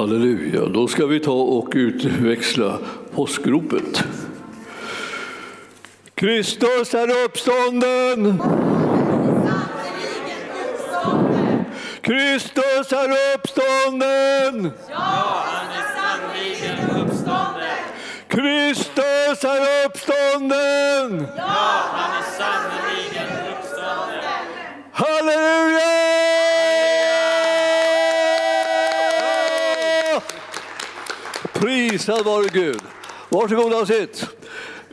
Halleluja, då ska vi ta och utväxla påskropet. Kristus är uppstånden! Kristus är uppstånden! Ja, han är sannerligen uppstånden. Kristus är uppstånden! Ja, han är sannerligen Prisad vare Gud. Varsågoda och sitt.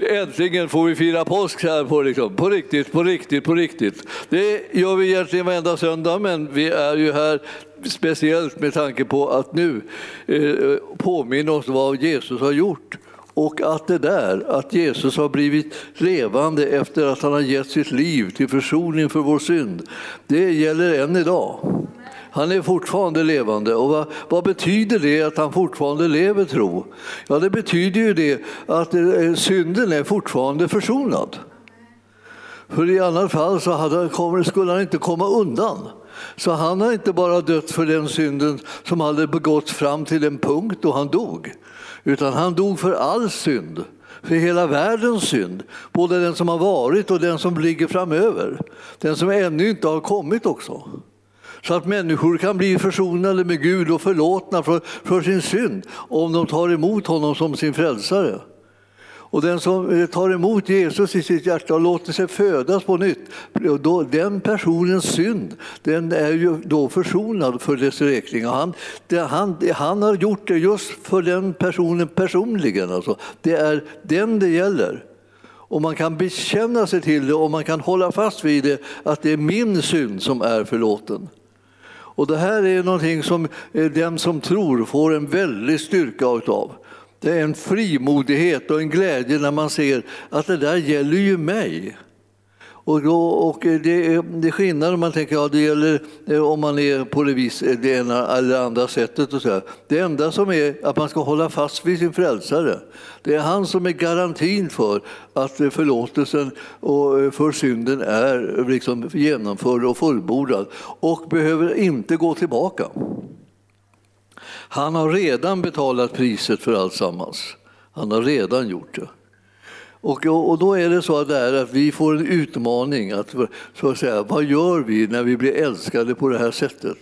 Äntligen får vi fira påsk här på, liksom, på riktigt, på riktigt, på riktigt. Det gör vi egentligen varenda söndag, men vi är ju här speciellt med tanke på att nu eh, påminna oss vad Jesus har gjort. Och att det där, att Jesus har blivit levande efter att han har gett sitt liv till försoning för vår synd, det gäller än idag. Han är fortfarande levande. Och vad, vad, betyder det att han fortfarande lever, tro? Ja, det betyder ju det att eh, synden är fortfarande försonad. För i annat fall så hade, skulle han inte komma undan. Så han har inte bara dött för den synden som hade begåtts fram till en punkt då han dog, utan han dog för all synd för hela världens synd, både den som har varit och den som ligger framöver. Den som ännu inte har kommit också så att människor kan bli försonade med Gud och förlåtna för, för sin synd om de tar emot honom som sin frälsare. Och den som eh, tar emot Jesus i sitt hjärta och låter sig födas på nytt, då, den personens synd den är ju då försonad för dess räkning. Han, det, han, han har gjort det just för den personen personligen. Alltså. Det är den det gäller. Och man kan bekänna sig till det och man kan hålla fast vid det, att det är min synd som är förlåten. Och det här är någonting som eh, den som tror får en väldig styrka av. Det är en frimodighet och en glädje när man ser att det där gäller ju mig. Och, då, och eh, det, är, det är skillnad om man tänker ja, det gäller eh, om man är på det, vis, eh, det ena eller andra sättet. Och så Det enda som är att man ska hålla fast vid sin frälsare. Det är han som är garantin för att förlåtelsen och för synden är liksom genomförd och fullbordad och behöver inte gå tillbaka. Han har redan betalat priset för alltsammans. Han har redan gjort det. Och, och då är det så att, det att vi får en utmaning. Att, så att säga, vad gör vi när vi blir älskade på det här sättet?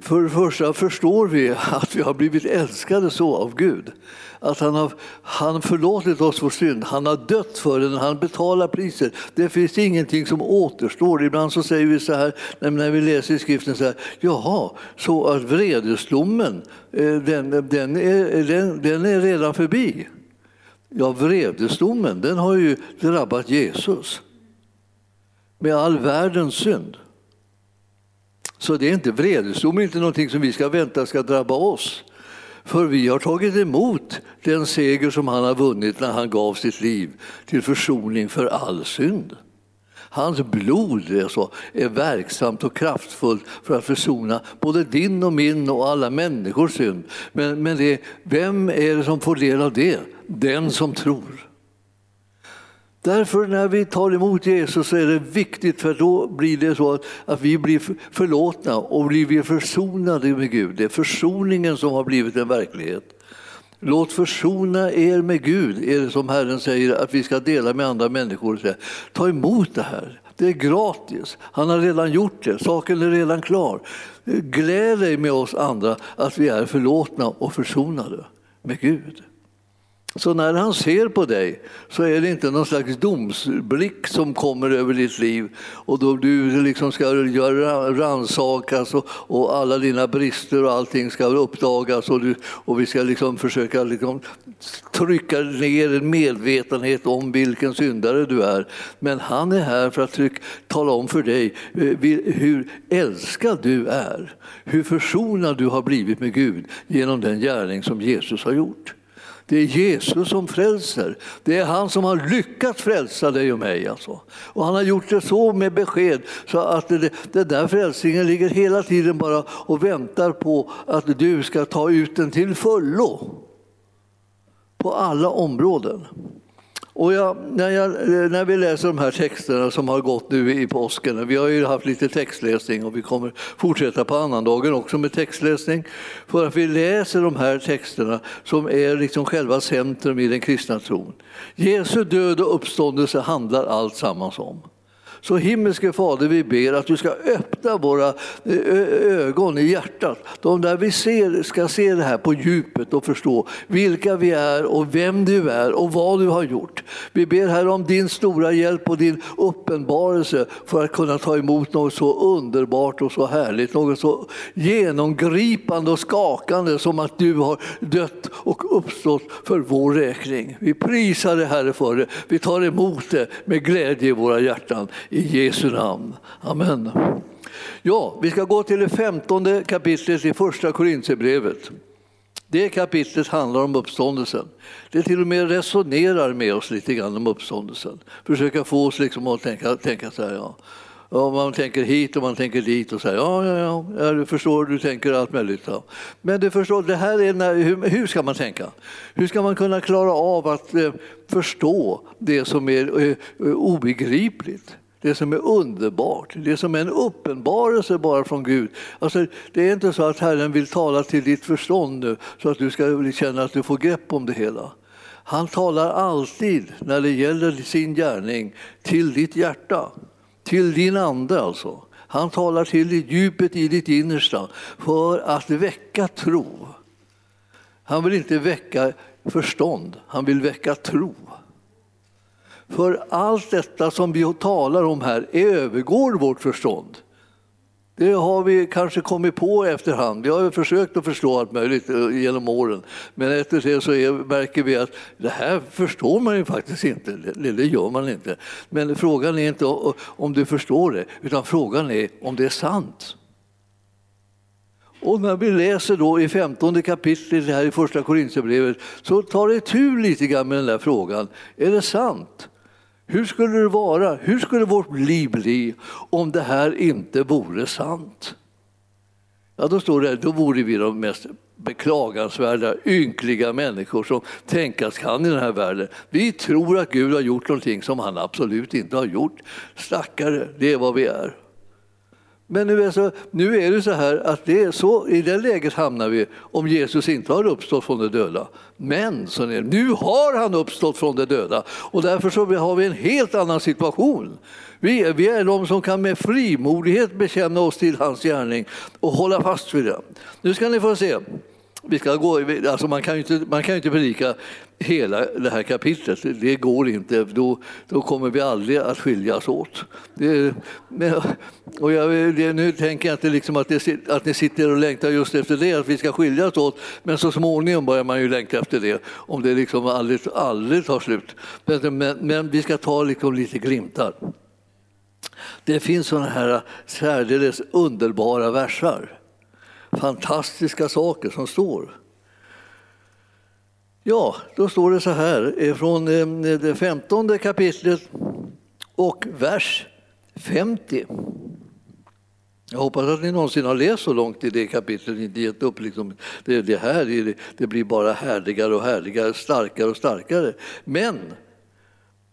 För det första förstår vi att vi har blivit älskade så av Gud. Att han har han förlåtit oss vår synd, han har dött för den, han betalar priset. Det finns ingenting som återstår. Ibland så säger vi så här när vi läser i skriften, så här, jaha, så att vredesdomen eh, den, den, är, den, den är redan förbi. Ja, vredesdomen den har ju drabbat Jesus med all världens synd. Så det är inte vredesdom är inte någonting som vi ska vänta ska drabba oss. För vi har tagit emot den seger som han har vunnit när han gav sitt liv till försoning för all synd. Hans blod är, är verksamt och kraftfullt för att försona både din och min och alla människors synd. Men, men det, vem är det som får del av det? Den som tror. Därför när vi tar emot Jesus så är det viktigt för då blir det så att, att vi blir förlåtna och blir försonade med Gud. Det är försoningen som har blivit en verklighet. Låt försona er med Gud, är det som Herren säger att vi ska dela med andra människor. Ta emot det här. Det är gratis. Han har redan gjort det. Saken är redan klar. Gläd dig med oss andra att vi är förlåtna och försonade med Gud. Så när han ser på dig så är det inte någon slags domsblick som kommer över ditt liv och då du liksom ska göra rannsakas och, och alla dina brister och allting ska uppdagas och, du, och vi ska liksom försöka liksom trycka ner en medvetenhet om vilken syndare du är. Men han är här för att tryck, tala om för dig eh, hur älskad du är, hur försonad du har blivit med Gud genom den gärning som Jesus har gjort. Det är Jesus som frälser. Det är han som har lyckats frälsa dig och mig. Alltså. Och han har gjort det så med besked så att det, där frälsningen ligger hela tiden bara och väntar på att du ska ta ut den till fullo. På alla områden. Och jag, när, jag, när vi läser de här texterna som har gått nu i påsken, vi har ju haft lite textläsning och vi kommer fortsätta på annandagen också med textläsning, för att vi läser de här texterna som är liksom själva centrum i den kristna tron. Jesu död och uppståndelse handlar allt sammans om. Så himmelske Fader, vi ber att du ska öppna våra ögon i hjärtat. De där vi ser, ska se det här på djupet och förstå vilka vi är och vem du är och vad du har gjort. Vi ber här om din stora hjälp och din uppenbarelse för att kunna ta emot något så underbart och så härligt, något så genomgripande och skakande som att du har dött och uppstått för vår räkning. Vi prisar dig Herre för det. Vi tar emot det med glädje i våra hjärtan. I Jesu namn. Amen. Ja, vi ska gå till det femtonde kapitlet i första Korintierbrevet. Det kapitlet handlar om uppståndelsen. Det till och med resonerar med oss lite grann om uppståndelsen. Försöka få oss liksom att tänka, tänka så här. Ja. Ja, man tänker hit och man tänker dit och säger ja, ja, ja, du förstår, du tänker allt möjligt. Ja. Men du förstår, det här är när, hur, hur, ska man tänka? Hur ska man kunna klara av att eh, förstå det som är eh, obegripligt? Det som är underbart, det som är en uppenbarelse bara från Gud. Alltså, det är inte så att Herren vill tala till ditt förstånd nu så att du ska känna att du får grepp om det hela. Han talar alltid, när det gäller sin gärning, till ditt hjärta, till din ande alltså. Han talar till djupet i ditt innersta för att väcka tro. Han vill inte väcka förstånd, han vill väcka tro. För allt detta som vi talar om här övergår vårt förstånd. Det har vi kanske kommit på efterhand. Vi har försökt att förstå allt möjligt eh, genom åren. Men efter det så är, märker vi att det här förstår man ju faktiskt inte. Det, det gör man inte. Men frågan är inte om du förstår det, utan frågan är om det är sant. Och när vi läser då i 15 kapitlet här i första Korinthierbrevet så tar det tur lite grann med den där frågan. Är det sant? Hur skulle det vara? Hur skulle vårt liv bli om det här inte vore sant? Ja, då står det då vore vi de mest beklagansvärda, ynkliga människor som tänkas kan i den här världen. Vi tror att Gud har gjort någonting som han absolut inte har gjort. Stackare, det är vad vi är. Men nu är, så, nu är det så här att det är så, i det läget hamnar vi om Jesus inte har uppstått från de döda. Men så är, nu har han uppstått från de döda och därför så har vi en helt annan situation. Vi är, vi är de som kan med frimodighet bekänna oss till hans gärning och hålla fast vid det. Nu ska ni få se. Vi ska gå, alltså man, kan ju inte, man kan ju inte predika hela det här kapitlet, det går inte. Då, då kommer vi aldrig att skiljas åt. Det, och jag, det, nu tänker jag inte liksom att, det, att ni sitter och längtar just efter det, att vi ska skiljas åt. Men så småningom börjar man ju längta efter det, om det liksom aldrig, aldrig tar slut. Men, men, men vi ska ta liksom lite glimtar. Det finns sådana här särdeles underbara versar fantastiska saker som står. Ja, då står det så här eh, från eh, det femtonde kapitlet och vers 50. Jag hoppas att ni någonsin har läst så långt i det kapitlet, inte gett upp. Liksom, det, det här det blir bara härligare och härligare, starkare och starkare. Men,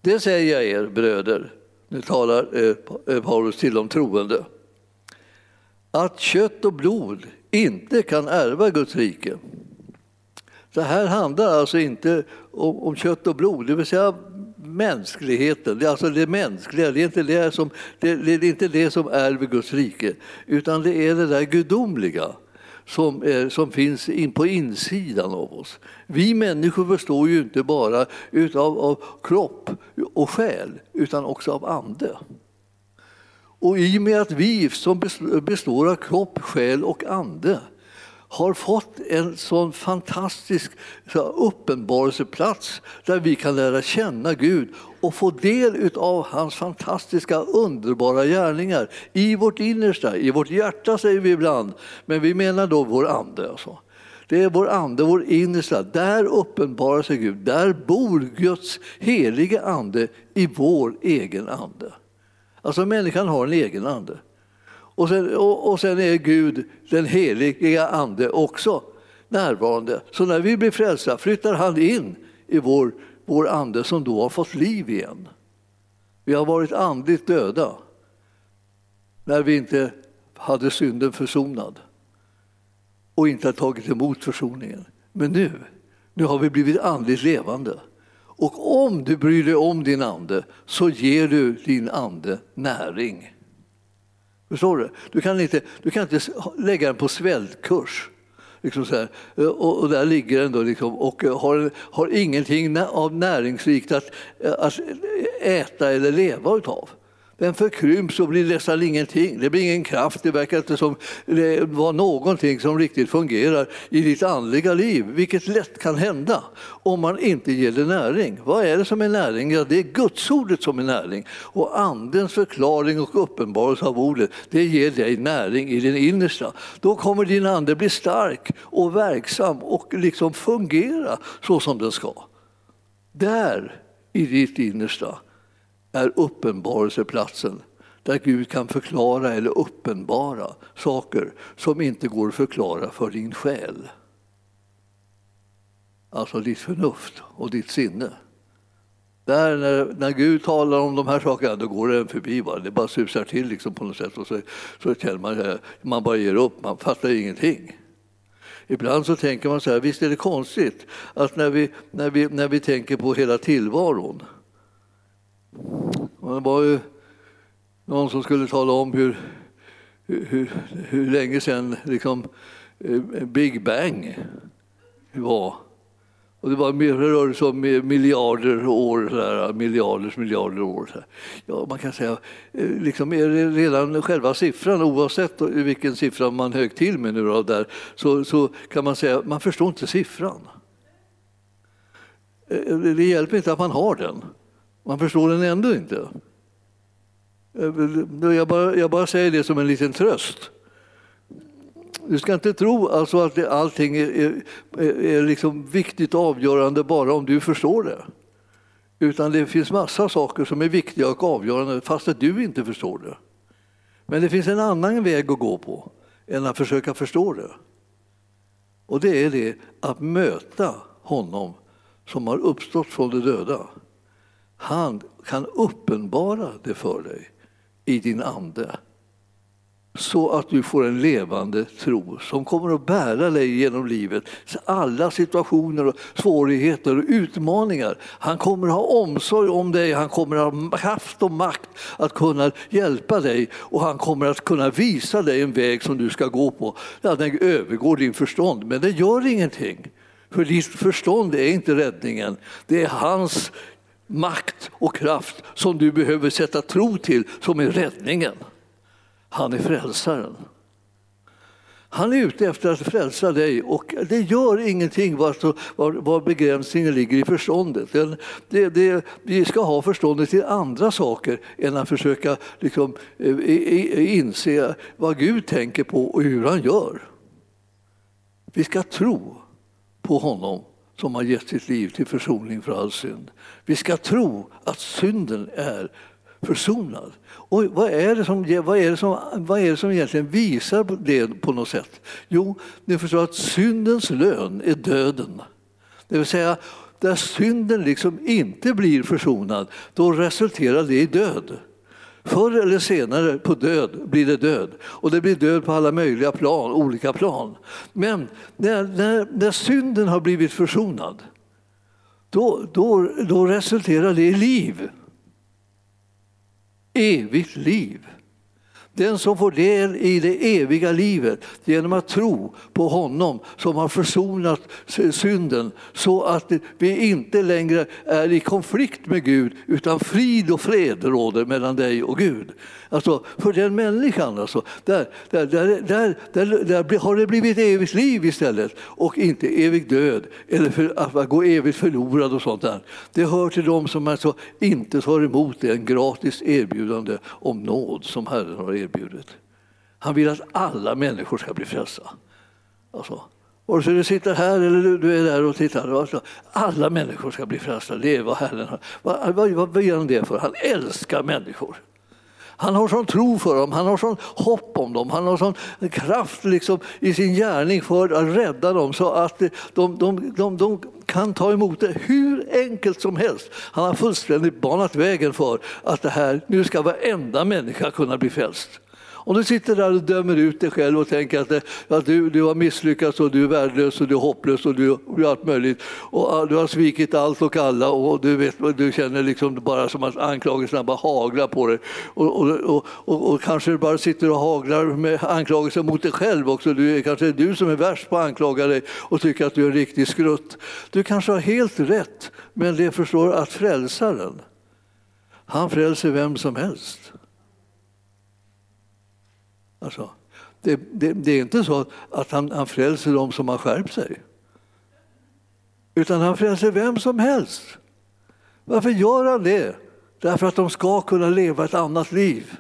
det säger jag er bröder, nu talar eh, eh Paulus till de troende, att kött och blod inte kan ärva Guds rike. Det här handlar alltså inte om, om kött och blod, det vill säga mänskligheten, det är alltså det mänskliga, det är inte det som, det, det är inte det som ärver Guds rike, utan det är det där gudomliga som, är, som finns in på insidan av oss. Vi människor består ju inte bara utav, av kropp och själ, utan också av ande. Och i och med att vi som består av kropp, själ och ande har fått en sån fantastisk uppenbarelseplats där vi kan lära känna Gud och få del av hans fantastiska, underbara gärningar i vårt innersta, i vårt hjärta säger vi ibland, men vi menar då vår ande. Alltså. Det är vår ande, vår innersta. Där uppenbarar sig Gud. Där bor Guds helige ande i vår egen ande. Alltså människan har en egen ande. Och sen, och, och sen är Gud, den heliga ande, också närvarande. Så när vi blir frälsta flyttar han in i vår vår ande som då har fått liv igen. Vi har varit andligt döda när vi inte hade synden försonad och inte har tagit emot försoningen. Men nu, nu har vi blivit andligt levande. Och om du bryr dig om din ande så ger du din ande näring. Förstår du? Du kan inte, du kan inte lägga den på svältkurs. Liksom så här. Eh, och, och, där ligger den då liksom, och eh, har, har ingenting av näringsrikt att, eh, att äta eller leva utav. Den förkrymps och blir nästan ingenting. Det blir ingen kraft. Det verkar inte som det var någonting som riktigt fungerar i ditt andliga liv, vilket lätt kan hända om man inte ger det näring. Vad är det som är näring? Ja, det är Gudsordet som är näring. Och Andens förklaring och uppenbarelse av ordet, det ger dig näring i din innersta. Då kommer din ande bli stark och verksam och liksom fungera så som den ska. Där, i ditt innersta, är uppenbarelseplatsen där Gud kan förklara eller uppenbara saker som inte går att förklara för din själ. Alltså ditt förnuft och ditt sinne. Där när, när Gud talar om de här sakerna, då går det en förbi. Bara. Det bara susar till liksom på något sätt och så, så känner man man bara ger upp, man fattar ingenting. Ibland så tänker man så här, visst är det konstigt att när vi, när vi, när vi tänker på hela tillvaron det var ju någon som skulle tala om hur, hur, hur länge sedan liksom, eh, Big Bang var. Och det var, rörde sig om miljarder år, så miljarders miljarder år. Så ja, man kan säga, eh, liksom är det redan själva siffran, oavsett vilken siffra man hög till med nu då, där, så, så kan man säga man förstår inte siffran. Eh, det hjälper inte att man har den. Man förstår den ändå inte. Jag bara, jag bara säger det som en liten tröst. Du ska inte tro alltså att det, allting är, är, är liksom viktigt och avgörande bara om du förstår det. Utan det finns massa saker som är viktiga och avgörande fast att du inte förstår det. Men det finns en annan väg att gå på än att försöka förstå det. Och det är det att möta honom som har uppstått från de döda. Han kan uppenbara det för dig i din ande så att du får en levande tro som kommer att bära dig genom livet. Alla situationer, och svårigheter och utmaningar. Han kommer att ha omsorg om dig, han kommer att ha kraft och makt att kunna hjälpa dig och han kommer att kunna visa dig en väg som du ska gå på. Ja, den övergår din förstånd, men det gör ingenting. För ditt förstånd är inte räddningen. Det är hans makt och kraft som du behöver sätta tro till som är räddningen. Han är frälsaren. Han är ute efter att frälsa dig och det gör ingenting var, var, var begränsningen ligger i förståndet. Det, det, det, vi ska ha förståndet till andra saker än att försöka liksom, eh, inse vad Gud tänker på och hur han gör. Vi ska tro på honom som har gett sitt liv till försoning för all synd. Vi ska tro att synden är försonad. Och vad är, det som, vad, är det som, vad är det som egentligen visar det på något sätt? Jo, ni förstår att syndens lön är döden. Det vill säga, där synden liksom inte blir försonad, då resulterar det i död. Förr eller senare på död blir det död. Och det blir död på alla möjliga plan, olika plan. Men när, när, när synden har blivit försonad, då, då, då resulterar det i liv. Evigt liv. Den som får del i det eviga livet genom att tro på honom som har försonat synden så att vi inte längre är i konflikt med Gud utan frid och fred råder mellan dig och Gud. Alltså, för den människan, alltså, där, där, där, där, där, där har det blivit evigt liv istället och inte evig död eller för att gå evigt förlorad och sånt där. Det hör till dem som alltså inte tar emot det en gratis erbjudande om nåd som Herren har erbjudit. Han vill att alla människor ska bli frälsta. Alltså, Vare sig du sitter här eller du är där och tittar. Alltså, alla människor ska bli frälsta. Det är vad Herren har. Vad, vad, vad gör han det för? Han älskar människor. Han har sån tro för dem, han har sån hopp om dem, han har sån kraft liksom i sin gärning för att rädda dem så att de, de, de, de kan ta emot det hur enkelt som helst. Han har fullständigt banat vägen för att det här, nu ska varenda människa kunna bli frälst. Om du sitter där och dömer ut dig själv och tänker att att du, du har misslyckats och du är värdelös och du är hopplös och du, du är allt möjligt och du har svikit allt och alla och du, vet, du känner liksom bara som att anklagelserna bara haglar på dig och, och, och, och, och kanske du bara sitter och haglar med anklagelser mot dig själv också. Du, kanske är du som är värst på att anklaga dig och tycker att du är en riktig skrutt. Du kanske har helt rätt, men det förstår att frälsaren, han frälser vem som helst. Alltså, det, det, det, är inte så att han, han frälser dem som har skärpt sig. Utan han frälser vem som helst. Varför gör han det? Därför att de ska kunna leva ett annat liv.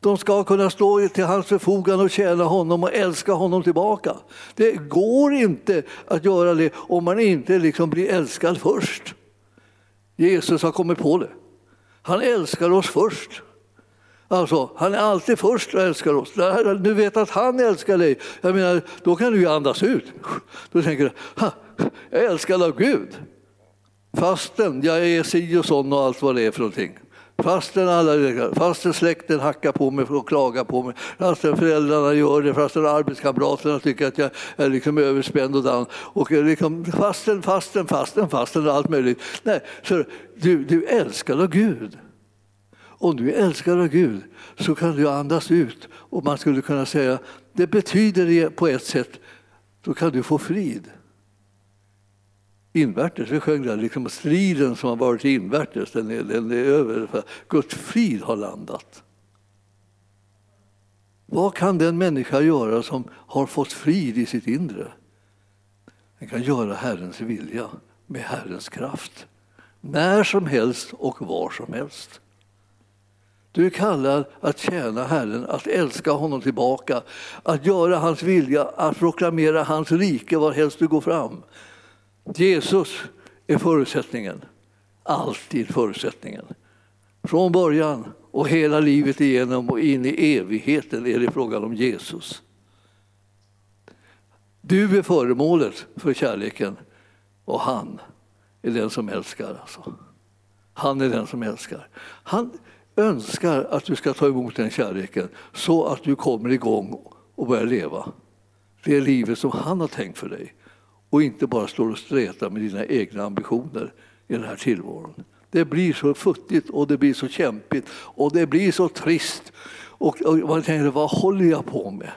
De ska kunna stå till hans förfogande och tjäna honom och älska honom tillbaka. Det går inte att göra det om man inte liksom blir älskad först. Jesus har kommit på det. Han älskar oss först. Alltså, han är alltid först och älskar oss. Du vet att han älskar dig. Jag menar, då kan du ju andas ut. Då tänker du, jag är älskad av Gud. Fastän jag är si och sån och allt vad det är för någonting. Fastän, alla, fastän släkten hackar på mig och klagar på mig, fastän föräldrarna gör det, fastän arbetskamraterna tycker att jag är liksom överspänd och down. Och liksom, fastän, fastän, fastän, fastän allt möjligt. Nej, så du, du älskar av Gud. Om du är älskad av Gud så kan du andas ut och man skulle kunna säga det betyder på ett sätt, då kan du få frid. Invärtes, vi sjöng där, liksom striden som har varit invärtes, den är, den är över. Guds frid har landat. Vad kan den människa göra som har fått frid i sitt inre? Den kan göra Herrens vilja med Herrens kraft. När som helst och var som helst. Du är kallad att tjäna Herren, att älska honom tillbaka, att göra hans vilja, att proklamera hans rike varhelst du går fram. Jesus är förutsättningen, alltid förutsättningen. Från början och hela livet igenom och in i evigheten är det frågan om Jesus. Du är föremålet för kärleken och han är den som älskar. Alltså. Han är den som älskar. Han, önskar att du ska ta emot den kärleken så att du kommer igång och börjar leva det livet som han har tänkt för dig och inte bara står och stretar med dina egna ambitioner i den här tillvaron. Det blir så futtigt och det blir så kämpigt och det blir så trist. Och, och man tänker, vad håller jag på med?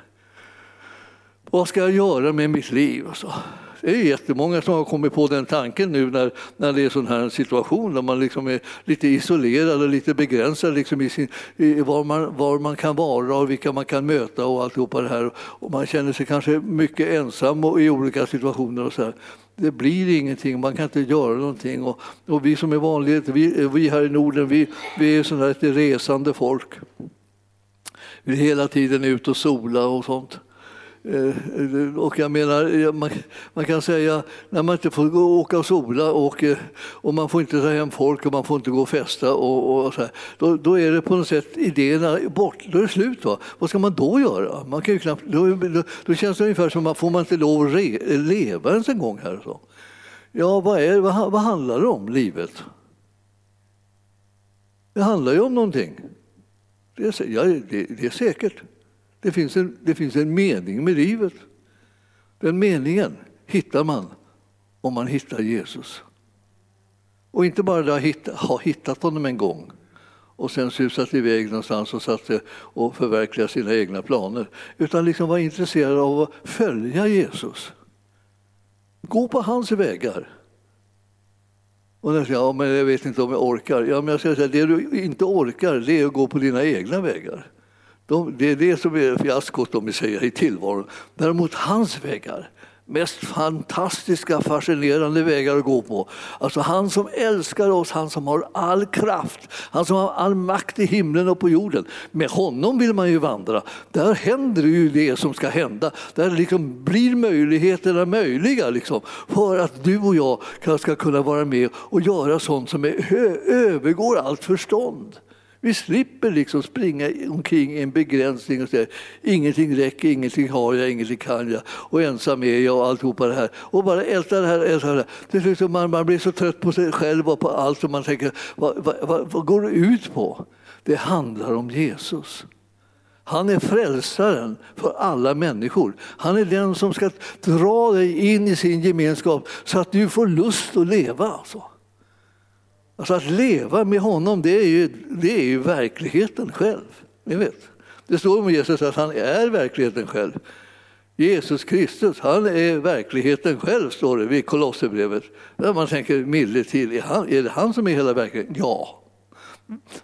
Vad ska jag göra med mitt liv? Så. Det är jättemånga som har kommit på den tanken nu när, när det är sån här situation där man liksom är lite isolerad och lite begränsad liksom i, sin, i var, man, var man kan vara och vilka man kan möta och alltihopa det här. Och man känner sig kanske mycket ensam i olika situationer. och så här. Det blir ingenting, man kan inte göra någonting. Och, och vi som är vanligt, vi, vi här i Norden, vi, vi är sådana här resande folk. Vi är hela tiden ute och sola och sånt. Eh, och jag menar, man, man, kan säga när man inte får gå, och åka och sola och, eh, och man får inte ta hem folk och man får inte gå och festa och, och så här, då, då, är det på något sätt idéerna bort, då är det slut. Va? Vad ska man då göra? Man kan ju knappt, då, då, då känns det ungefär som att får man inte lov att re, leva ens en gång här. Så. Ja, vad, är, vad, vad handlar det om, livet? Det handlar ju om någonting. Det är, ja, det, det är säkert. Det finns, en, det finns en mening med livet. Den meningen hittar man om man hittar Jesus. Och inte bara att ha hittat honom en gång och sen susat iväg någonstans och satt och förverkligat sina egna planer. Utan liksom vara intresserad av att följa Jesus. Gå på hans vägar. Och jag säger, ja, men jag vet inte om jag orkar. Ja, men jag säga, det du inte orkar det är att gå på dina egna vägar. De, det är det som är fiaskot om vi säger, i tillvaron. Däremot hans vägar, mest fantastiska, fascinerande vägar att gå på. Alltså han som älskar oss, han som har all kraft, han som har all makt i himlen och på jorden. Med honom vill man ju vandra. Där händer ju det som ska hända. Där liksom blir möjligheterna möjliga liksom, för att du och jag ska kunna vara med och göra sånt som är, övergår allt förstånd. Vi slipper liksom springa omkring i en begränsning och säga ingenting räcker, ingenting har jag, ingenting kan jag och ensam är jag och alltihopa det här. Och bara älta det här, älta det här. Till slut liksom man, man blir så trött på sig själv och på allt och man tänker, vad, vad, vad, vad går det ut på? Det handlar om Jesus. Han är frälsaren för alla människor. Han är den som ska dra dig in i sin gemenskap så att du får lust att leva. Alltså. Alltså att leva med honom, det är ju, det är ju verkligheten själv. Ni vet. Det står om Jesus att han är verkligheten själv. Jesus Kristus, han är verkligheten själv, står det vid Kolosserbrevet. Där man tänker milde till, är, han, är det han som är hela verkligheten? Ja.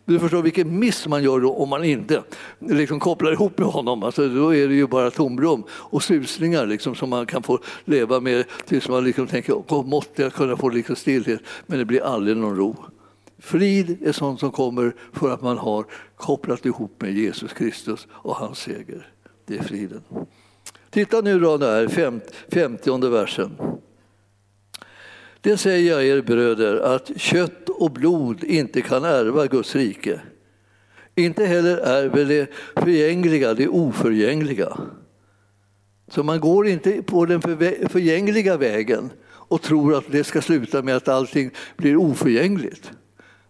Du förstår vilken miss man gör då om man inte liksom kopplar ihop med honom. Alltså, då är det ju bara tomrum och susningar liksom, som man kan få leva med tills man liksom tänker måste jag kunna få liksom stillhet, men det blir aldrig någon ro. Frid är sånt som kommer för att man har kopplat ihop med Jesus Kristus och hans seger. Det är friden. Titta nu då där, femtionde versen. Det säger jag er bröder, att kött och blod inte kan ärva Guds rike. Inte heller ärver det förgängliga det oförgängliga. Så man går inte på den förgängliga vägen och tror att det ska sluta med att allting blir oförgängligt.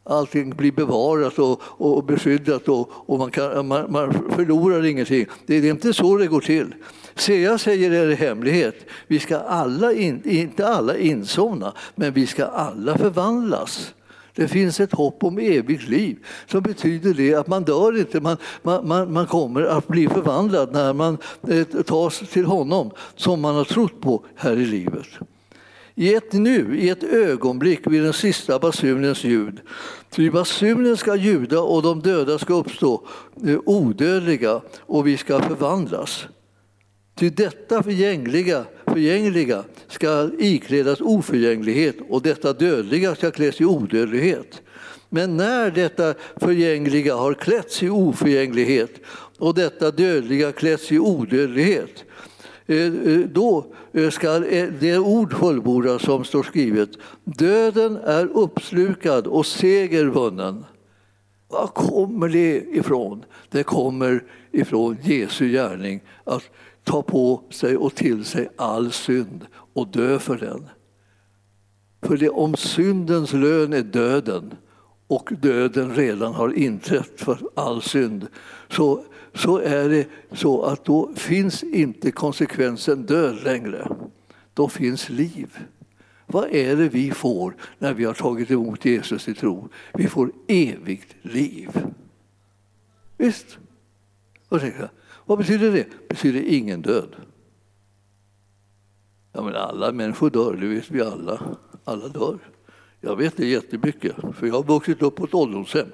Allting blir bevarat och, och beskyddat och, och man, kan, man, man förlorar ingenting. Det är inte så det går till. Se, jag säger er hemlighet. Vi ska alla in, inte alla insomna, men vi ska alla förvandlas. Det finns ett hopp om evigt liv som betyder det att man dör inte, man, man, man kommer att bli förvandlad när man eh, tas till honom som man har trott på här i livet. I ett nu, i ett ögonblick vid den sista basunens ljud. Ty basunen ska ljuda och de döda ska uppstå eh, odödliga och vi ska förvandlas. Ty detta förgängliga, förgängliga ska iklädas oförgänglighet och detta dödliga ska kläs i odödlighet. Men när detta förgängliga har klätts i oförgänglighet och detta dödliga klätts i odödlighet, eh, eh, då eh, ska det ord fullbordas som står skrivet. Döden är uppslukad och seger vunnen. Var kommer det ifrån? Det kommer ifrån Jesu gärning. Att ta på sig och till sig all synd och dö för den. För det, om syndens lön är döden och döden redan har inträtt för all synd så, så är det så att då finns inte konsekvensen död längre. Då finns liv. Vad är det vi får när vi har tagit emot Jesus i tro? Vi får evigt liv. Visst? Vad tänker, vad betyder det? Det betyder ingen död. Ja, men alla människor dör, det vet vi alla. Alla dör. Jag vet det jättemycket, för jag har vuxit upp på ett ålderdomshem.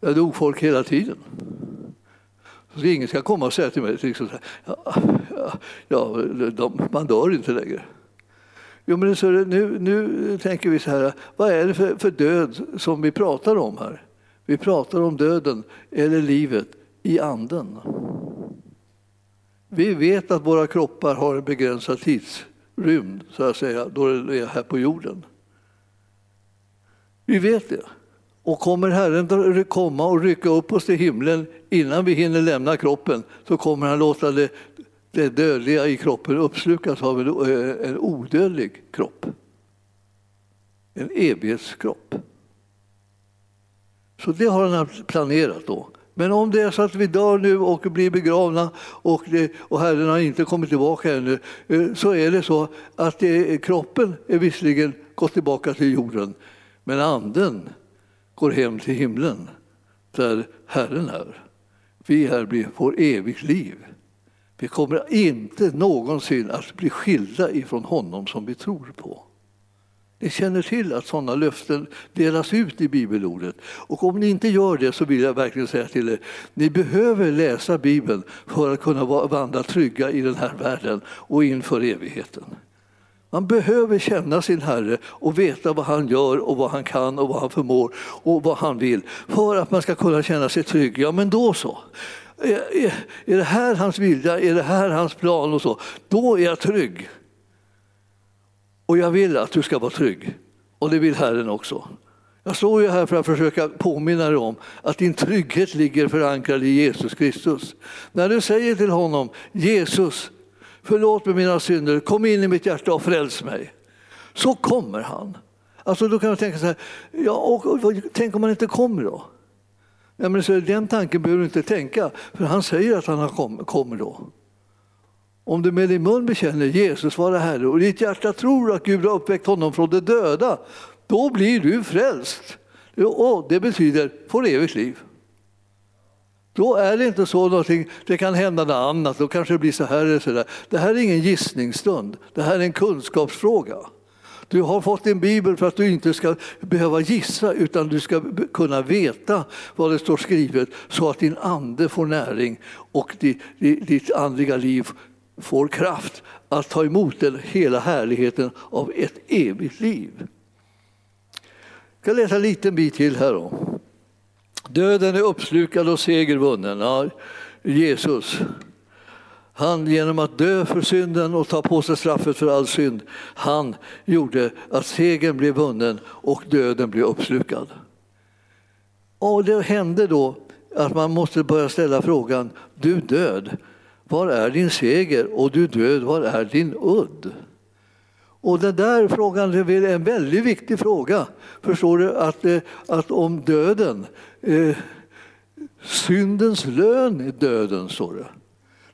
Där dog folk hela tiden. Så ingen ska komma och säga till mig liksom, ja, ja, ja, de, man dör inte längre. Jo, men så nu, nu tänker vi så här, vad är det för, för död som vi pratar om här? Vi pratar om döden eller livet i anden. Vi vet att våra kroppar har en begränsad tidsrymd, så att säga, då det är här på jorden. Vi vet det. Och kommer Herren komma och rycka upp oss till himlen innan vi hinner lämna kroppen så kommer han låta det, det dödliga i kroppen uppslukas av en, eh, en odödlig kropp. En evighetskropp. Så det har han planerat då. Men om det är så att vi dör nu och blir begravna och, det, och Herren har inte kommit tillbaka ännu eh, så är det så att det, kroppen är visserligen gått tillbaka till jorden men anden går hem till himlen där Herren är. Vi här får evigt liv. Vi kommer inte någonsin att bli skilda ifrån honom som vi tror på. Ni känner till att sådana löften delas ut i bibelordet. Och om ni inte gör det så vill jag verkligen säga till er, ni behöver läsa Bibeln för att kunna vandra trygga i den här världen och inför evigheten. Man behöver känna sin Herre och veta vad han gör och vad han kan och vad han förmår och vad han vill för att man ska kunna känna sig trygg. Ja, men då så. Är det här hans vilja, är det här hans plan och så, då är jag trygg. Och jag vill att du ska vara trygg. Och det vill Herren också. Jag står ju här för att försöka påminna dig om att din trygghet ligger förankrad i Jesus Kristus. När du säger till honom Jesus, förlåt mig mina synder, kom in i mitt hjärta och fräls mig. Så kommer han. Alltså då kan man tänka så här, ja, och, och, och, tänk om han inte kommer då? Ja, men så den tanken behöver du inte tänka, för han säger att han kom, kommer då. Om du med din mun bekänner Jesus vara Herre och ditt hjärta tror att Gud har uppväckt honom från de döda, då blir du frälst. Och det betyder får evigt liv. Då är det inte så någonting, det kan hända något annat, då kanske det blir så här eller så där. Det här är ingen gissningsstund, det här är en kunskapsfråga. Du har fått en bibel för att du inte ska behöva gissa utan du ska kunna veta vad det står skrivet så att din ande får näring och ditt andliga liv får kraft att ta emot den hela härligheten av ett evigt liv. Jag ska läsa en liten bit till här. Då. Döden är uppslukad och seger vunnen. Ja, Jesus. Han genom att dö för synden och ta på sig straffet för all synd, han gjorde att segern blev vunnen och döden blev uppslukad. Och det hände då att man måste börja ställa frågan, du död, var är din seger? Och du död, var är din udd? Och den där frågan är en väldigt viktig fråga. Förstår du? Att, eh, att om döden, eh, syndens lön är döden, står det.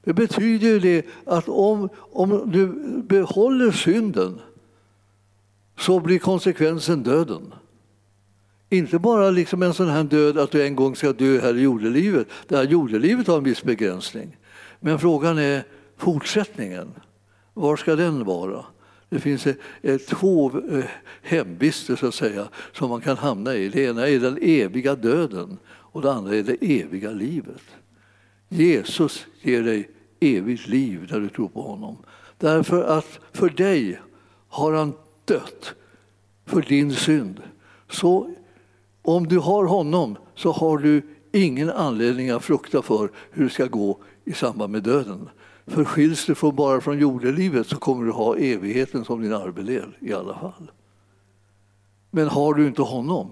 Det betyder ju det att om, om du behåller synden så blir konsekvensen döden. Inte bara liksom en sån här död att du en gång ska dö här i jordelivet. Det här jordelivet har en viss begränsning. Men frågan är fortsättningen. Var ska den vara? Det finns två eh, hemvister så att säga, som man kan hamna i. Det ena är den eviga döden och det andra är det eviga livet. Jesus ger dig evigt liv när du tror på honom. Därför att för dig har han dött för din synd. Så om du har honom så har du ingen anledning att frukta för hur det ska gå i samband med döden. För skiljs du från bara från jordelivet så kommer du ha evigheten som din arvedel i alla fall. Men har du inte honom,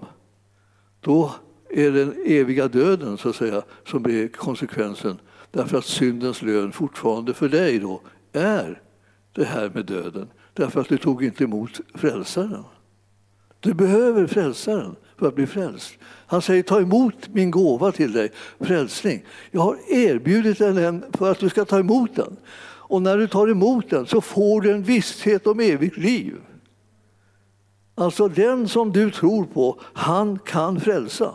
då är den eviga döden så att säga som blir konsekvensen. Därför att syndens lön fortfarande för dig då är det här med döden. Därför att du tog inte emot frälsaren. Du behöver frälsaren för att bli frälst. Han säger ta emot min gåva till dig, frälsning. Jag har erbjudit den för att du ska ta emot den. Och när du tar emot den så får du en visshet om evigt liv. Alltså den som du tror på, han kan frälsa.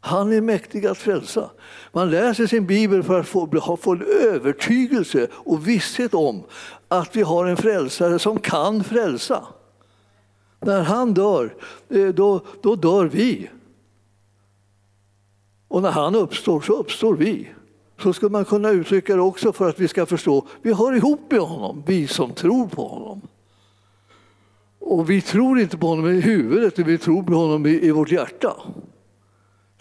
Han är mäktig att frälsa. Man läser sin bibel för att få, få en övertygelse och visshet om att vi har en frälsare som kan frälsa. När han dör, eh, då, då dör vi. Och när han uppstår så uppstår vi. Så skulle man kunna uttrycka det också för att vi ska förstå, vi hör ihop med honom, vi som tror på honom. Och vi tror inte på honom i huvudet, vi tror på honom i, i vårt hjärta.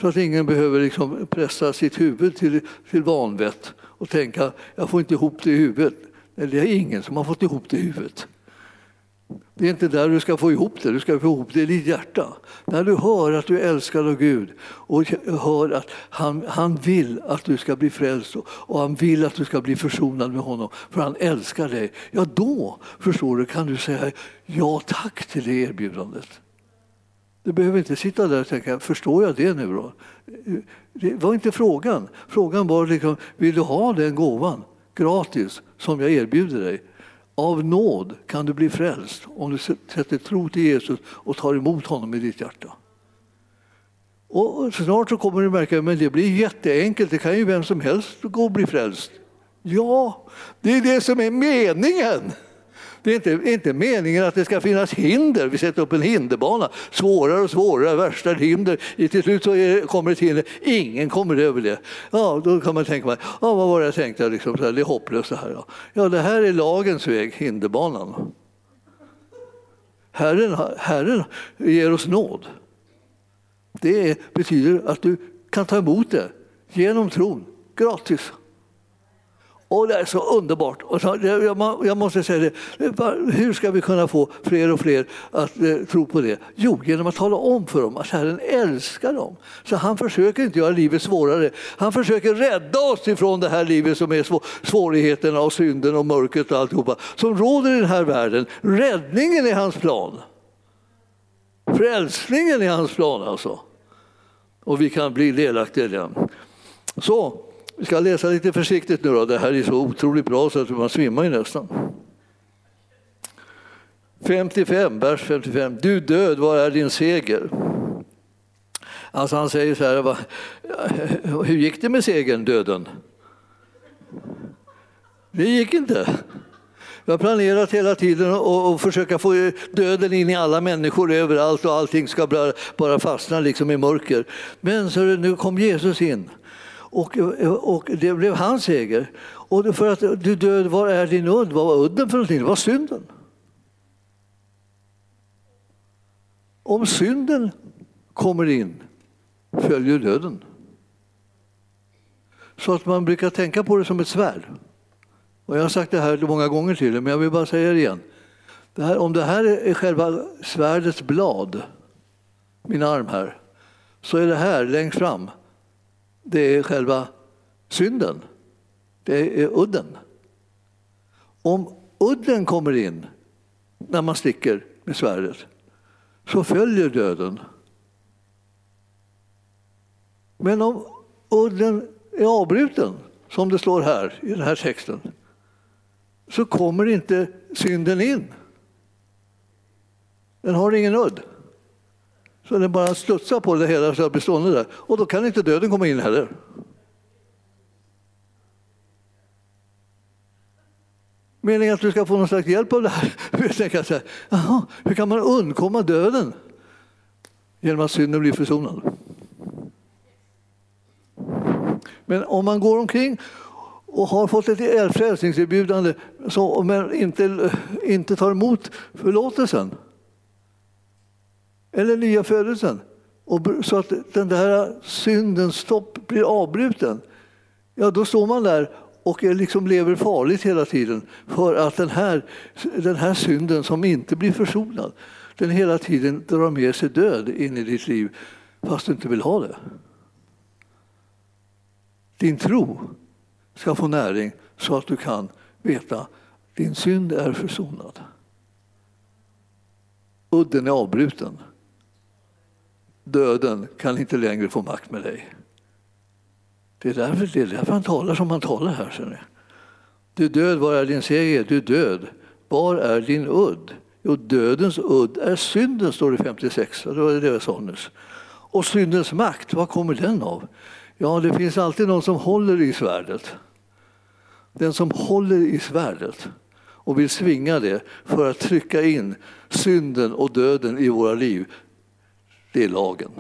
Så att ingen behöver liksom pressa sitt huvud till, till vanvett och tänka, jag får inte ihop det i huvudet. Nej, det är ingen som har fått ihop det i huvudet. Det är inte där du ska få ihop det, du ska få ihop det i ditt hjärta. När du hör att du är älskad av Gud och hör att han, han vill att du ska bli frälst och han vill att du ska bli försonad med honom för han älskar dig. Ja, då förstår du, kan du säga ja tack till det erbjudandet. Du behöver inte sitta där och tänka, förstår jag det nu då? Det var inte frågan. Frågan var, liksom, vill du ha den gåvan gratis som jag erbjuder dig? Av nåd kan du bli frälst om du sätter tro till Jesus och tar emot honom i ditt hjärta. Och snart så kommer du märka att det blir jätteenkelt, det kan ju vem som helst gå och bli frälst. Ja, det är det som är meningen. Det är inte, inte meningen att det ska finnas hinder. Vi sätter upp en hinderbana, svårare och svårare, värsta hinder. Till slut så är, kommer ett hinder, ingen kommer över det. Ja, då kan man tänka, ja, vad var det jag tänkte, liksom, så här, det är hopplöst det här. Ja. ja, det här är lagens väg, hinderbanan. Herren, Herren ger oss nåd. Det betyder att du kan ta emot det genom tron, gratis. Och det är så underbart. Och så, jag, jag måste säga det, hur ska vi kunna få fler och fler att eh, tro på det? Jo, genom att tala om för dem att Herren älskar dem. Så han försöker inte göra livet svårare. Han försöker rädda oss ifrån det här livet som är svår, svårigheterna och synden och mörkret och alltihopa som råder i den här världen. Räddningen är hans plan. Frälsningen är hans plan alltså. Och vi kan bli delaktiga i den. Så, vi ska läsa lite försiktigt nu då. Det här är så otroligt bra så att man svimmar ju nästan. 55, vers 55. Du död, var är din seger? Alltså han säger så här, hur gick det med segern, döden? Det gick inte. Jag har planerat hela tiden att försöka få döden in i alla människor överallt och allting ska bara, bara fastna liksom i mörker. Men så nu kom Jesus in och, och det blev hans seger. Och för att du död, var är din udd? Vad var udden för någonting? Det var synden. Om synden kommer in följer döden. Så att man brukar tänka på det som ett svärd. Och jag har sagt det här många gånger till men jag vill bara säga det igen. Det här, om det här är själva svärdets blad, min arm här, så är det här längst fram, det är själva synden. Det är udden. Om udden kommer in när man sticker med svärdet så följer döden. Men om udden är avbruten, som det står här i den här texten, så kommer inte synden in. Den har ingen udd. Så den bara studsar på det hela så bestående där. Och då kan inte döden komma in heller. Meningen att du ska få någon slags hjälp av det här. Jag tänker så här, aha, hur kan man undkomma döden? Genom att synden blir försonad. Men om man går omkring och har fått ett frälsningserbjudande men inte, eh, inte tar emot förlåtelsen eller nya födelsen och så att den där syndens stopp blir avbruten, ja då står man där och liksom lever farligt hela tiden för att den här, den här synden som inte blir försonad, den hela tiden drar med sig död in i ditt liv fast du inte vill ha det. Din tro ska få näring så att du kan veta att din synd är försonad. Udden är avbruten. Döden kan inte längre få makt med dig. Det är därför, det är därför han talar som han talar här. Ser Du död, var är din seger? Du död, var är din udd? Jo, dödens udd är synden, står det i 56. Det var det jag sa nyss. Och syndens makt, vad kommer den av? Ja, det finns alltid någon som håller i svärdet. Den som håller i svärdet och vill svinga det för att trycka in synden och döden i våra liv, det är lagen.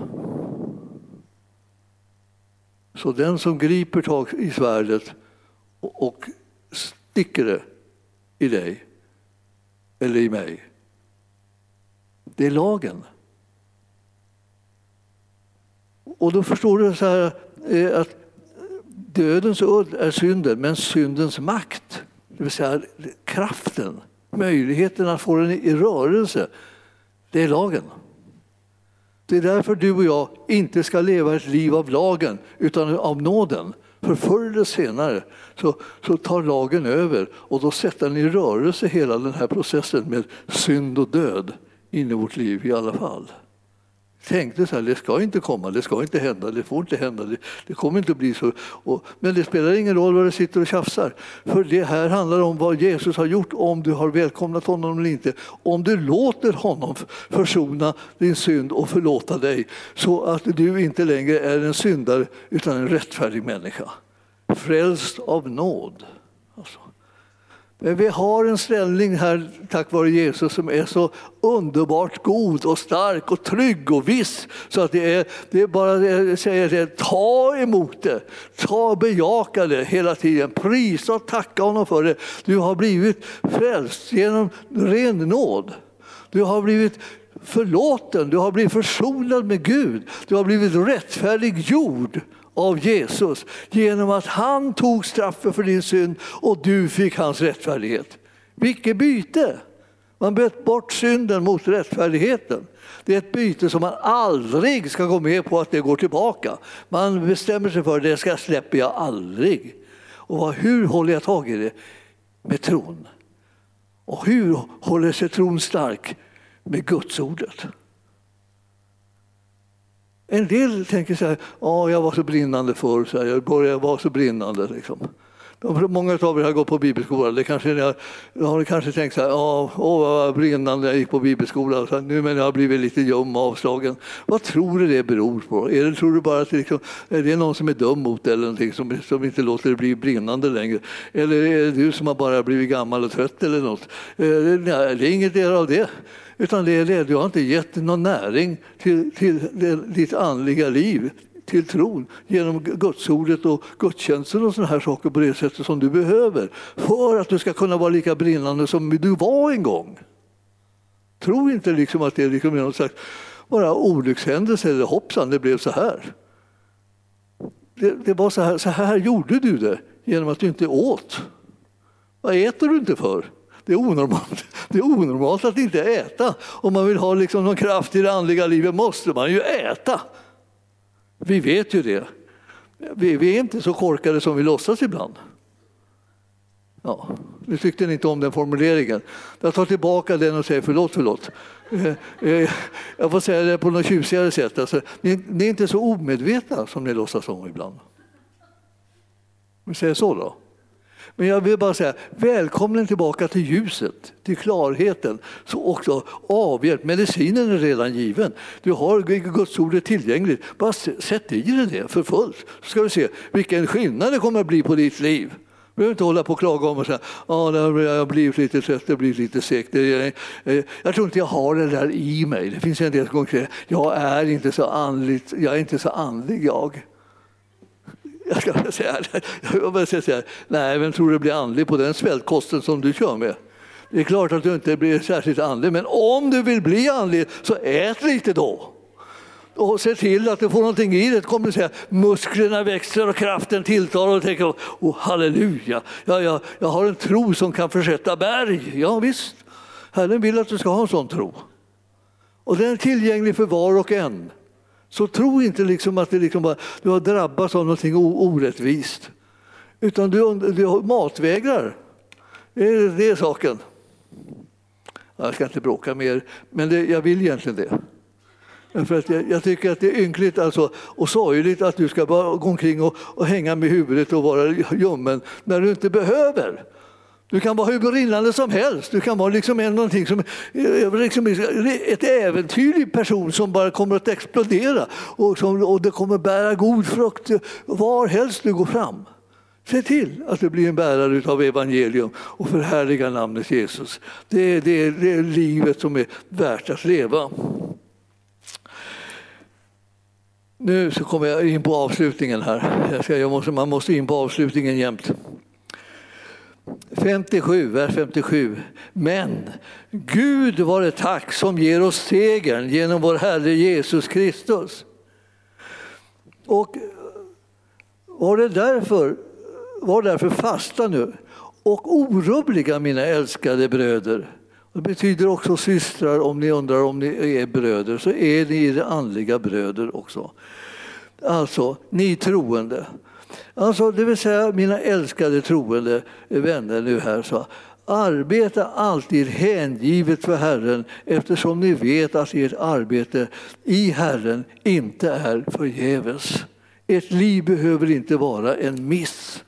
Så den som griper tag i svärdet och sticker det i dig eller i mig, det är lagen. Och då förstår du så här eh, att dödens udd är synden, men syndens makt, det vill säga kraften, möjligheten att få den i rörelse, det är lagen. Det är därför du och jag inte ska leva ett liv av lagen utan av nåden. För förr eller senare så, så tar lagen över och då sätter den i rörelse hela den här processen med synd och död in i vårt liv i alla fall tänkte så här, det ska inte komma, det ska inte hända, det får inte hända, det, det kommer inte att bli så. Och, men det spelar ingen roll vad du sitter och tjafsar. För det här handlar om vad Jesus har gjort, om du har välkomnat honom eller inte. Om du låter honom försona din synd och förlåta dig så att du inte längre är en syndare utan en rättfärdig människa. Frälst av nåd. Alltså. Men vi har en ställning här tack vare Jesus som är så underbart god och stark och trygg och viss. Så att det är, det är bara jag säger det, ta emot det, ta och bejaka det hela tiden. Prisa och tacka honom för det. Du har blivit frälst genom ren nåd. Du har blivit förlåten, du har blivit försonad med Gud. Du har blivit rättfärdiggjord av Jesus genom att han tog straffet för din synd och du fick hans rättfärdighet. Vilket byte! Man bytte bort synden mot rättfärdigheten. Det är ett byte som man aldrig ska gå med på att det går tillbaka. Man bestämmer sig för att det ska släpper jag aldrig. Och hur håller jag tag i det? Med tron. Och hur håller sig tron stark? Med Gudsordet. En del tänker så här, ja, jag var så brinnande förr, så här, jag började vara så brinnande. Liksom. Många av er har gått på bibelskola. Det kanske ni har, har ni kanske tänkt så här, ja, åh vad brinnande jag gick på bibelskola. Så nu men jag har blivit lite ljum och avslagen. Vad tror du det beror på? Är det, tror du bara att det, liksom, är det någon som är dum mot dig eller någonting som, som inte låter det bli brinnande längre? Eller är det du som har bara blivit gammal och trött eller något? Eh, nej, det är inget av det. Utan det är det, du har inte gett någon näring till, till ditt andliga liv till tron genom gudsordet och gudstjänsten och sådana här saker på det sättet som du behöver för att du ska kunna vara lika brinnande som du var en gång. Tro inte liksom att det är liksom någon slags bara olyckshändelse eller hoppsan, det blev så här. Det, det var så här, så här gjorde du det genom att du inte åt. Vad äter du inte för? Det är onormalt. Det är onormalt att inte äta. Om man vill ha liksom någon kraft i det andliga livet måste man ju äta. Vi vet ju det. Vi, vi är inte så korkade som vi låtsas ibland. Ja, nu tyckte ni inte om den formuleringen. Jag tar tillbaka den och säger förlåt, förlåt. Eh, eh, jag får säga det på något tjusigare sätt. Alltså, ni, ni är inte så omedvetna som ni låtsas om ibland. Vi säger så då. Men jag vill bara säga, välkommen tillbaka till ljuset, till klarheten. Så också avhjälp. Medicinen är redan given. Du har Guds ord tillgängligt. Bara sätt i dig det för fullt. Så ska du se vilken skillnad det kommer att bli på ditt liv. Du behöver inte hålla på och klaga om och säga att oh, jag har blivit lite trött, det blir lite segt. Eh, jag tror inte jag har det där i mig. Det finns en del som säger jag är inte så andligt, jag är inte så andlig jag. Jag ska säga, jag säga så här, nej, vem tror du blir andlig på den svältkosten som du kör med? Det är klart att du inte blir särskilt andlig, men om du vill bli andlig så ät lite då. Och se till att du får någonting i det. Kommer du säga, musklerna växer och kraften tilltar och tänker oh, halleluja, ja, ja, jag har en tro som kan försätta berg. Ja visst, Herren vill att du ska ha en sån tro. Och den är tillgänglig för var och en. Så tro inte liksom att det liksom bara, du har drabbats av något orättvist. Utan du, du matvägrar. Det är, det är saken. Jag ska inte bråka mer, men det, jag vill egentligen det. För att jag, jag, tycker att det är ynkligt alltså, och sorgligt att du ska bara gå omkring och, och hänga med huvudet och vara ljummen när du inte behöver. Du kan vara hur brinnande som helst. Du kan vara liksom en, någonting som, eh, liksom ett äventyrlig person som bara kommer att explodera och, som, och det kommer bära god frukt var helst du går fram. Se till att du blir en bärare av evangelium och förhärliga namnet Jesus. Det är, det, är, det är livet som är värt att leva. Nu så kommer jag in på avslutningen här. Jag ska, jag måste, man måste in på avslutningen jämt. 57, vers 57. Men Gud var det tack som ger oss segern genom vår Herre Jesus Kristus. Och eh, var det därför, var därför fasta nu och orubbliga mina älskade bröder. Det betyder också systrar, om ni undrar om ni är bröder, så är ni det andliga bröder också. Alltså, ni troende. Alltså, det vill säga mina älskade troende vänner nu här. Så, Arbeta alltid hängivet för Herren eftersom ni vet att ert arbete i Herren inte är förgäves. Ert liv behöver inte vara en miss.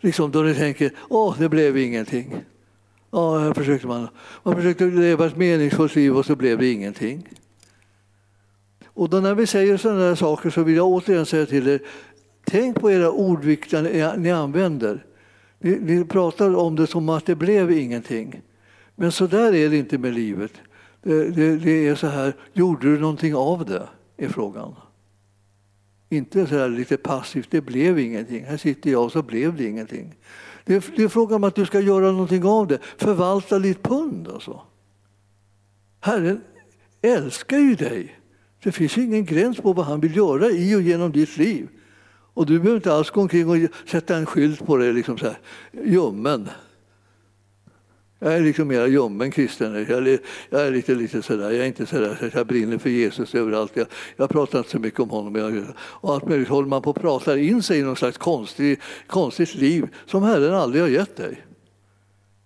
Liksom då ni tänker, åh, det blev ingenting. Ja, här försökte man. man försökte leva ett meningsfullt liv och så blev det ingenting. Och då när vi säger sådana här saker så vill jag återigen säga till er, Tänk på era ordvikter ni använder. Ni, ni pratar om det som att det blev ingenting. Men så där är det inte med livet. Det, det, det är så här, gjorde du någonting av det? är frågan. Inte så här lite passivt, det blev ingenting. Här sitter jag och så blev det ingenting. Det är, det är frågan om att du ska göra någonting av det. Förvalta ditt pund alltså. Herren älskar ju dig. Det finns ingen gräns på vad han vill göra i och genom ditt liv. Och du behöver inte alls gå omkring och sätta en skylt på dig, liksom så här, ljummen. Jag är liksom mer ljummen kristen. Jag är, jag är lite, lite sådär, jag är inte sådär så jag brinner för Jesus överallt. Jag, jag pratar inte så mycket om honom. Jag, och allt möjligt håller man på att prata in sig i något slags konstig, konstigt liv som Herren aldrig har gett dig.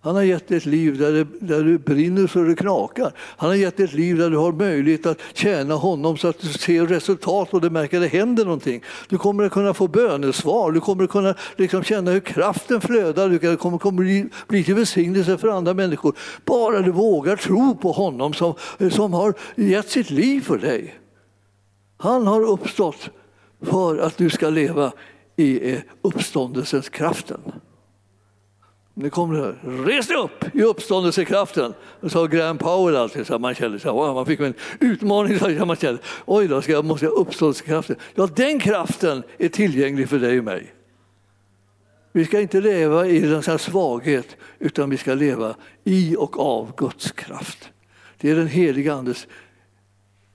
Han har gett dig ett liv där, det, där du brinner så det knakar. Han har gett dig ett liv där du har möjlighet att tjäna honom så att du ser resultat och du märker att det händer någonting. Du kommer att kunna få bönesvar, du kommer att kunna liksom känna hur kraften flödar, du kommer, kommer bli, bli till välsignelse för andra människor. Bara du vågar tro på honom som, som har gett sitt liv för dig. Han har uppstått för att du ska leva i uppståndelsens kraften. Nu kommer det här. Res dig upp i uppståndelsekraften. Det sa Graham Powell alltid. Så man kände så här, man fick en utmaning. Så man kände, Oj då, ska jag, måste jag uppståndelsekraften? Ja, den kraften är tillgänglig för dig och mig. Vi ska inte leva i en sån svaghet, utan vi ska leva i och av Guds kraft. Det är den heliga Andes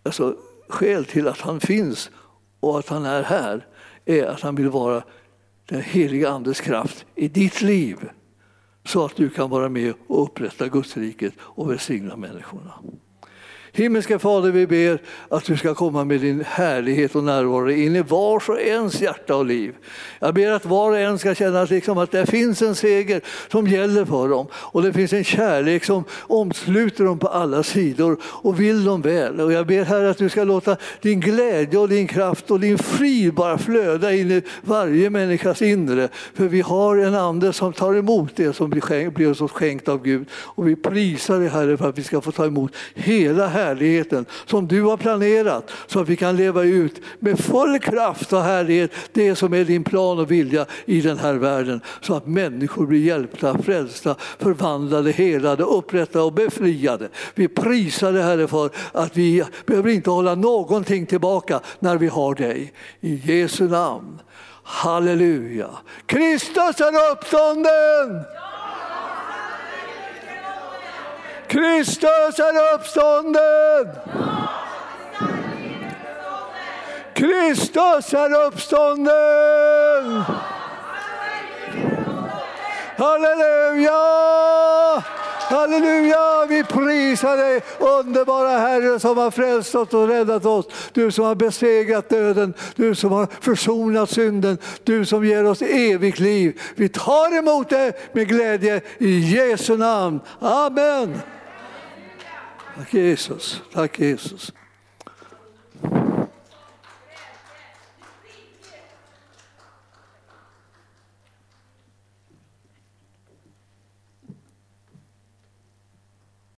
alltså, skäl till att han finns och att han är här, är att han vill vara den heliga Andes kraft i ditt liv så att du kan vara med och upprätta Gudsriket och välsigna människorna. Himmelska Fader, vi ber att du ska komma med din härlighet och närvaro in i vars och ens hjärta och liv. Jag ber att var och en ska känna att, liksom att det finns en seger som gäller för dem och det finns en kärlek som omsluter dem på alla sidor och vill dem väl. Och jag ber här att du ska låta din glädje och din kraft och din frid bara flöda in i varje människas inre. För vi har en ande som tar emot det som blir oss skänkt av Gud och vi prisar dig Herre för att vi ska få ta emot hela härligheten som du har planerat så att vi kan leva ut med full kraft och härlighet det som är din plan och vilja i den här världen så att människor blir hjälpta, frälsta, förvandlade, helade, upprättade och befriade. Vi prisar dig Herre för att vi behöver inte hålla någonting tillbaka när vi har dig. I Jesu namn. Halleluja! Kristus är uppstånden! Kristus är uppstånden! Kristus är uppstånden! Halleluja! Halleluja! Vi prisar dig, underbara Herre som har frälst oss och räddat oss. Du som har besegrat döden, du som har försonat synden, du som ger oss evigt liv. Vi tar emot det med glädje i Jesu namn. Amen. Tack Jesus. Tack Jesus.